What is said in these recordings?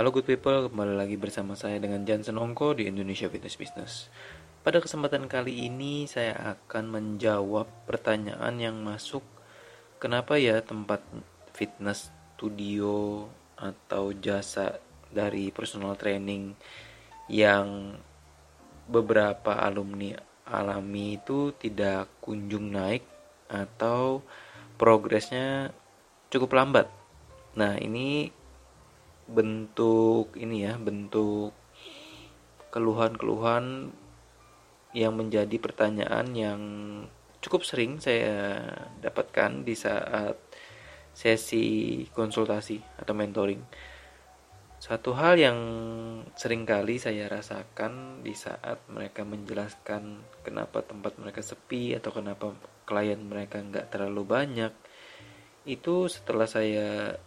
Halo good people, kembali lagi bersama saya dengan Jansen Ongko di Indonesia Fitness Business. Pada kesempatan kali ini saya akan menjawab pertanyaan yang masuk Kenapa ya tempat fitness studio atau jasa dari personal training yang beberapa alumni alami itu tidak kunjung naik atau progresnya cukup lambat. Nah, ini bentuk ini ya bentuk keluhan-keluhan yang menjadi pertanyaan yang cukup sering saya dapatkan di saat sesi konsultasi atau mentoring. Satu hal yang sering kali saya rasakan di saat mereka menjelaskan kenapa tempat mereka sepi atau kenapa klien mereka nggak terlalu banyak, itu setelah saya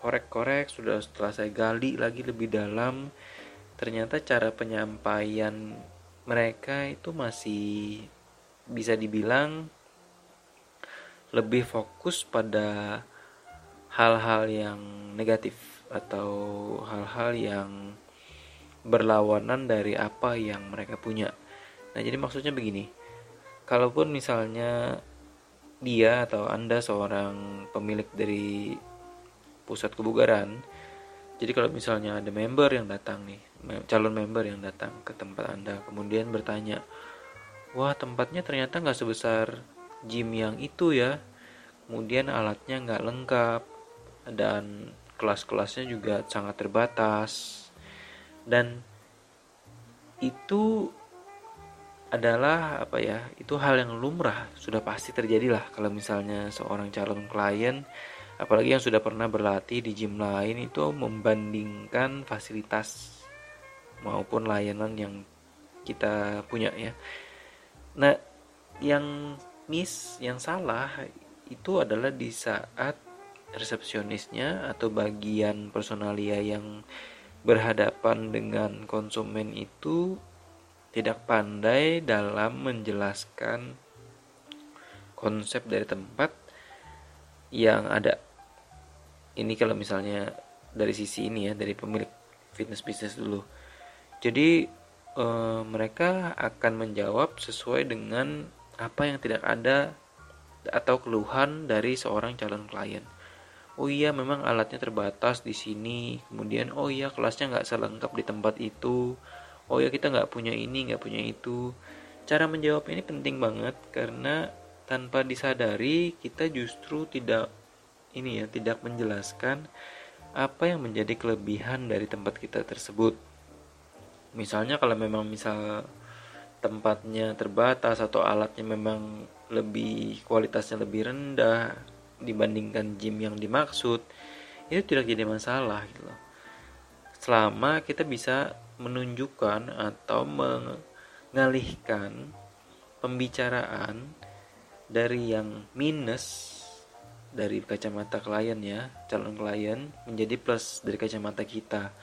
korek-korek sudah setelah saya gali lagi lebih dalam ternyata cara penyampaian mereka itu masih bisa dibilang lebih fokus pada hal-hal yang negatif atau hal-hal yang berlawanan dari apa yang mereka punya. Nah, jadi maksudnya begini. Kalaupun misalnya dia atau Anda seorang pemilik dari pusat kebugaran. Jadi kalau misalnya ada member yang datang nih calon member yang datang ke tempat anda kemudian bertanya wah tempatnya ternyata nggak sebesar gym yang itu ya. Kemudian alatnya nggak lengkap dan kelas-kelasnya juga sangat terbatas. Dan itu adalah apa ya itu hal yang lumrah sudah pasti terjadi lah kalau misalnya seorang calon klien apalagi yang sudah pernah berlatih di gym lain itu membandingkan fasilitas maupun layanan yang kita punya ya. Nah, yang miss, yang salah itu adalah di saat resepsionisnya atau bagian personalia yang berhadapan dengan konsumen itu tidak pandai dalam menjelaskan konsep dari tempat yang ada ini kalau misalnya dari sisi ini ya dari pemilik fitness bisnis dulu. Jadi e, mereka akan menjawab sesuai dengan apa yang tidak ada atau keluhan dari seorang calon klien. Oh iya memang alatnya terbatas di sini. Kemudian oh iya kelasnya nggak selengkap di tempat itu. Oh ya kita nggak punya ini nggak punya itu. Cara menjawab ini penting banget karena tanpa disadari kita justru tidak ini ya tidak menjelaskan apa yang menjadi kelebihan dari tempat kita tersebut. Misalnya kalau memang misal tempatnya terbatas atau alatnya memang lebih kualitasnya lebih rendah dibandingkan gym yang dimaksud, itu tidak jadi masalah gitu loh. Selama kita bisa menunjukkan atau mengalihkan pembicaraan dari yang minus dari kacamata klien ya calon klien menjadi plus dari kacamata kita.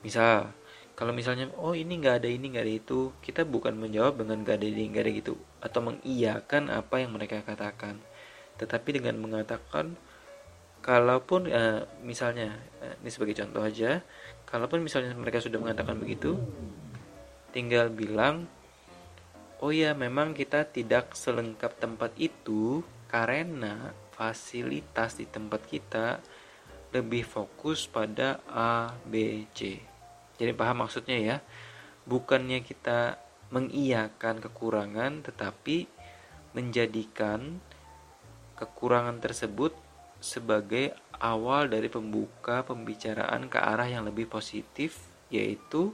Misal kalau misalnya oh ini nggak ada ini nggak ada itu kita bukan menjawab dengan nggak ada ini nggak ada gitu atau mengiyakan apa yang mereka katakan. Tetapi dengan mengatakan kalaupun eh, misalnya eh, ini sebagai contoh aja kalaupun misalnya mereka sudah mengatakan begitu tinggal bilang oh ya memang kita tidak selengkap tempat itu karena fasilitas di tempat kita lebih fokus pada A, B, C. Jadi paham maksudnya ya? Bukannya kita mengiyakan kekurangan tetapi menjadikan kekurangan tersebut sebagai awal dari pembuka pembicaraan ke arah yang lebih positif yaitu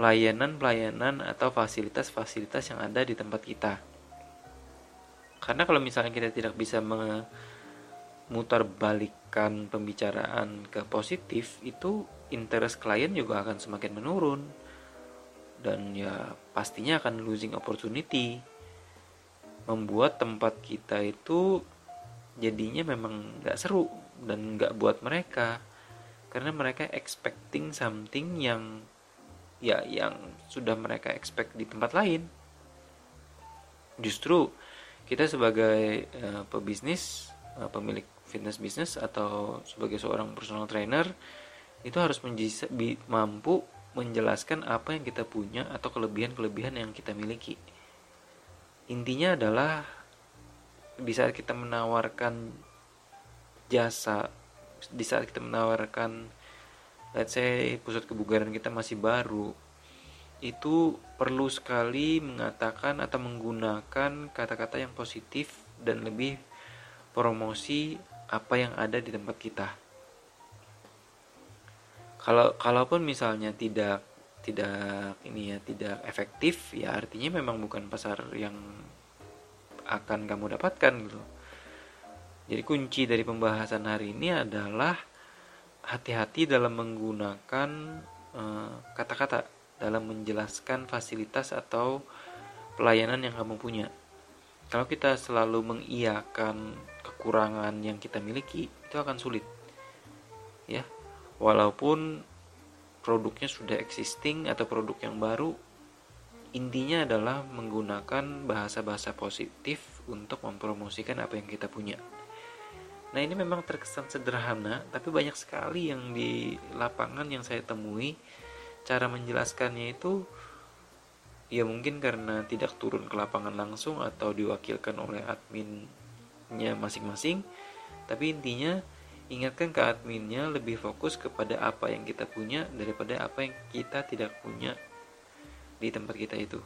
pelayanan-pelayanan atau fasilitas-fasilitas yang ada di tempat kita karena kalau misalnya kita tidak bisa memutar balikan pembicaraan ke positif itu interest klien juga akan semakin menurun. Dan ya pastinya akan losing opportunity. Membuat tempat kita itu jadinya memang nggak seru dan nggak buat mereka. Karena mereka expecting something yang ya yang sudah mereka expect di tempat lain. Justru kita sebagai uh, pebisnis uh, pemilik fitness bisnis atau sebagai seorang personal trainer itu harus mampu menjelaskan apa yang kita punya atau kelebihan-kelebihan yang kita miliki. Intinya adalah di saat kita menawarkan jasa, di saat kita menawarkan let's say pusat kebugaran kita masih baru, itu perlu sekali mengatakan atau menggunakan kata-kata yang positif dan lebih promosi apa yang ada di tempat kita. Kalau kalaupun misalnya tidak tidak ini ya tidak efektif ya artinya memang bukan pasar yang akan kamu dapatkan gitu. Jadi kunci dari pembahasan hari ini adalah hati-hati dalam menggunakan eh, kata-kata. uh, dalam menjelaskan fasilitas atau pelayanan yang kamu punya. Kalau kita selalu mengiyakan kekurangan yang kita miliki, itu akan sulit. Ya, walaupun produknya sudah existing atau produk yang baru intinya adalah menggunakan bahasa-bahasa positif untuk mempromosikan apa yang kita punya. Nah, ini memang terkesan sederhana, tapi banyak sekali yang di lapangan yang saya temui cara menjelaskannya itu ya mungkin karena tidak turun ke lapangan langsung atau diwakilkan oleh adminnya masing-masing, tapi intinya Ingatkan ke adminnya lebih fokus kepada apa yang kita punya daripada apa yang kita tidak punya di tempat kita itu.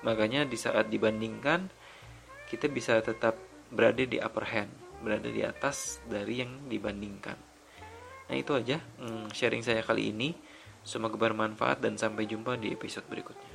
Makanya di saat dibandingkan kita bisa tetap berada di upper hand, berada di atas dari yang dibandingkan. Nah itu aja hmm, sharing saya kali ini. Semoga bermanfaat dan sampai jumpa di episode berikutnya.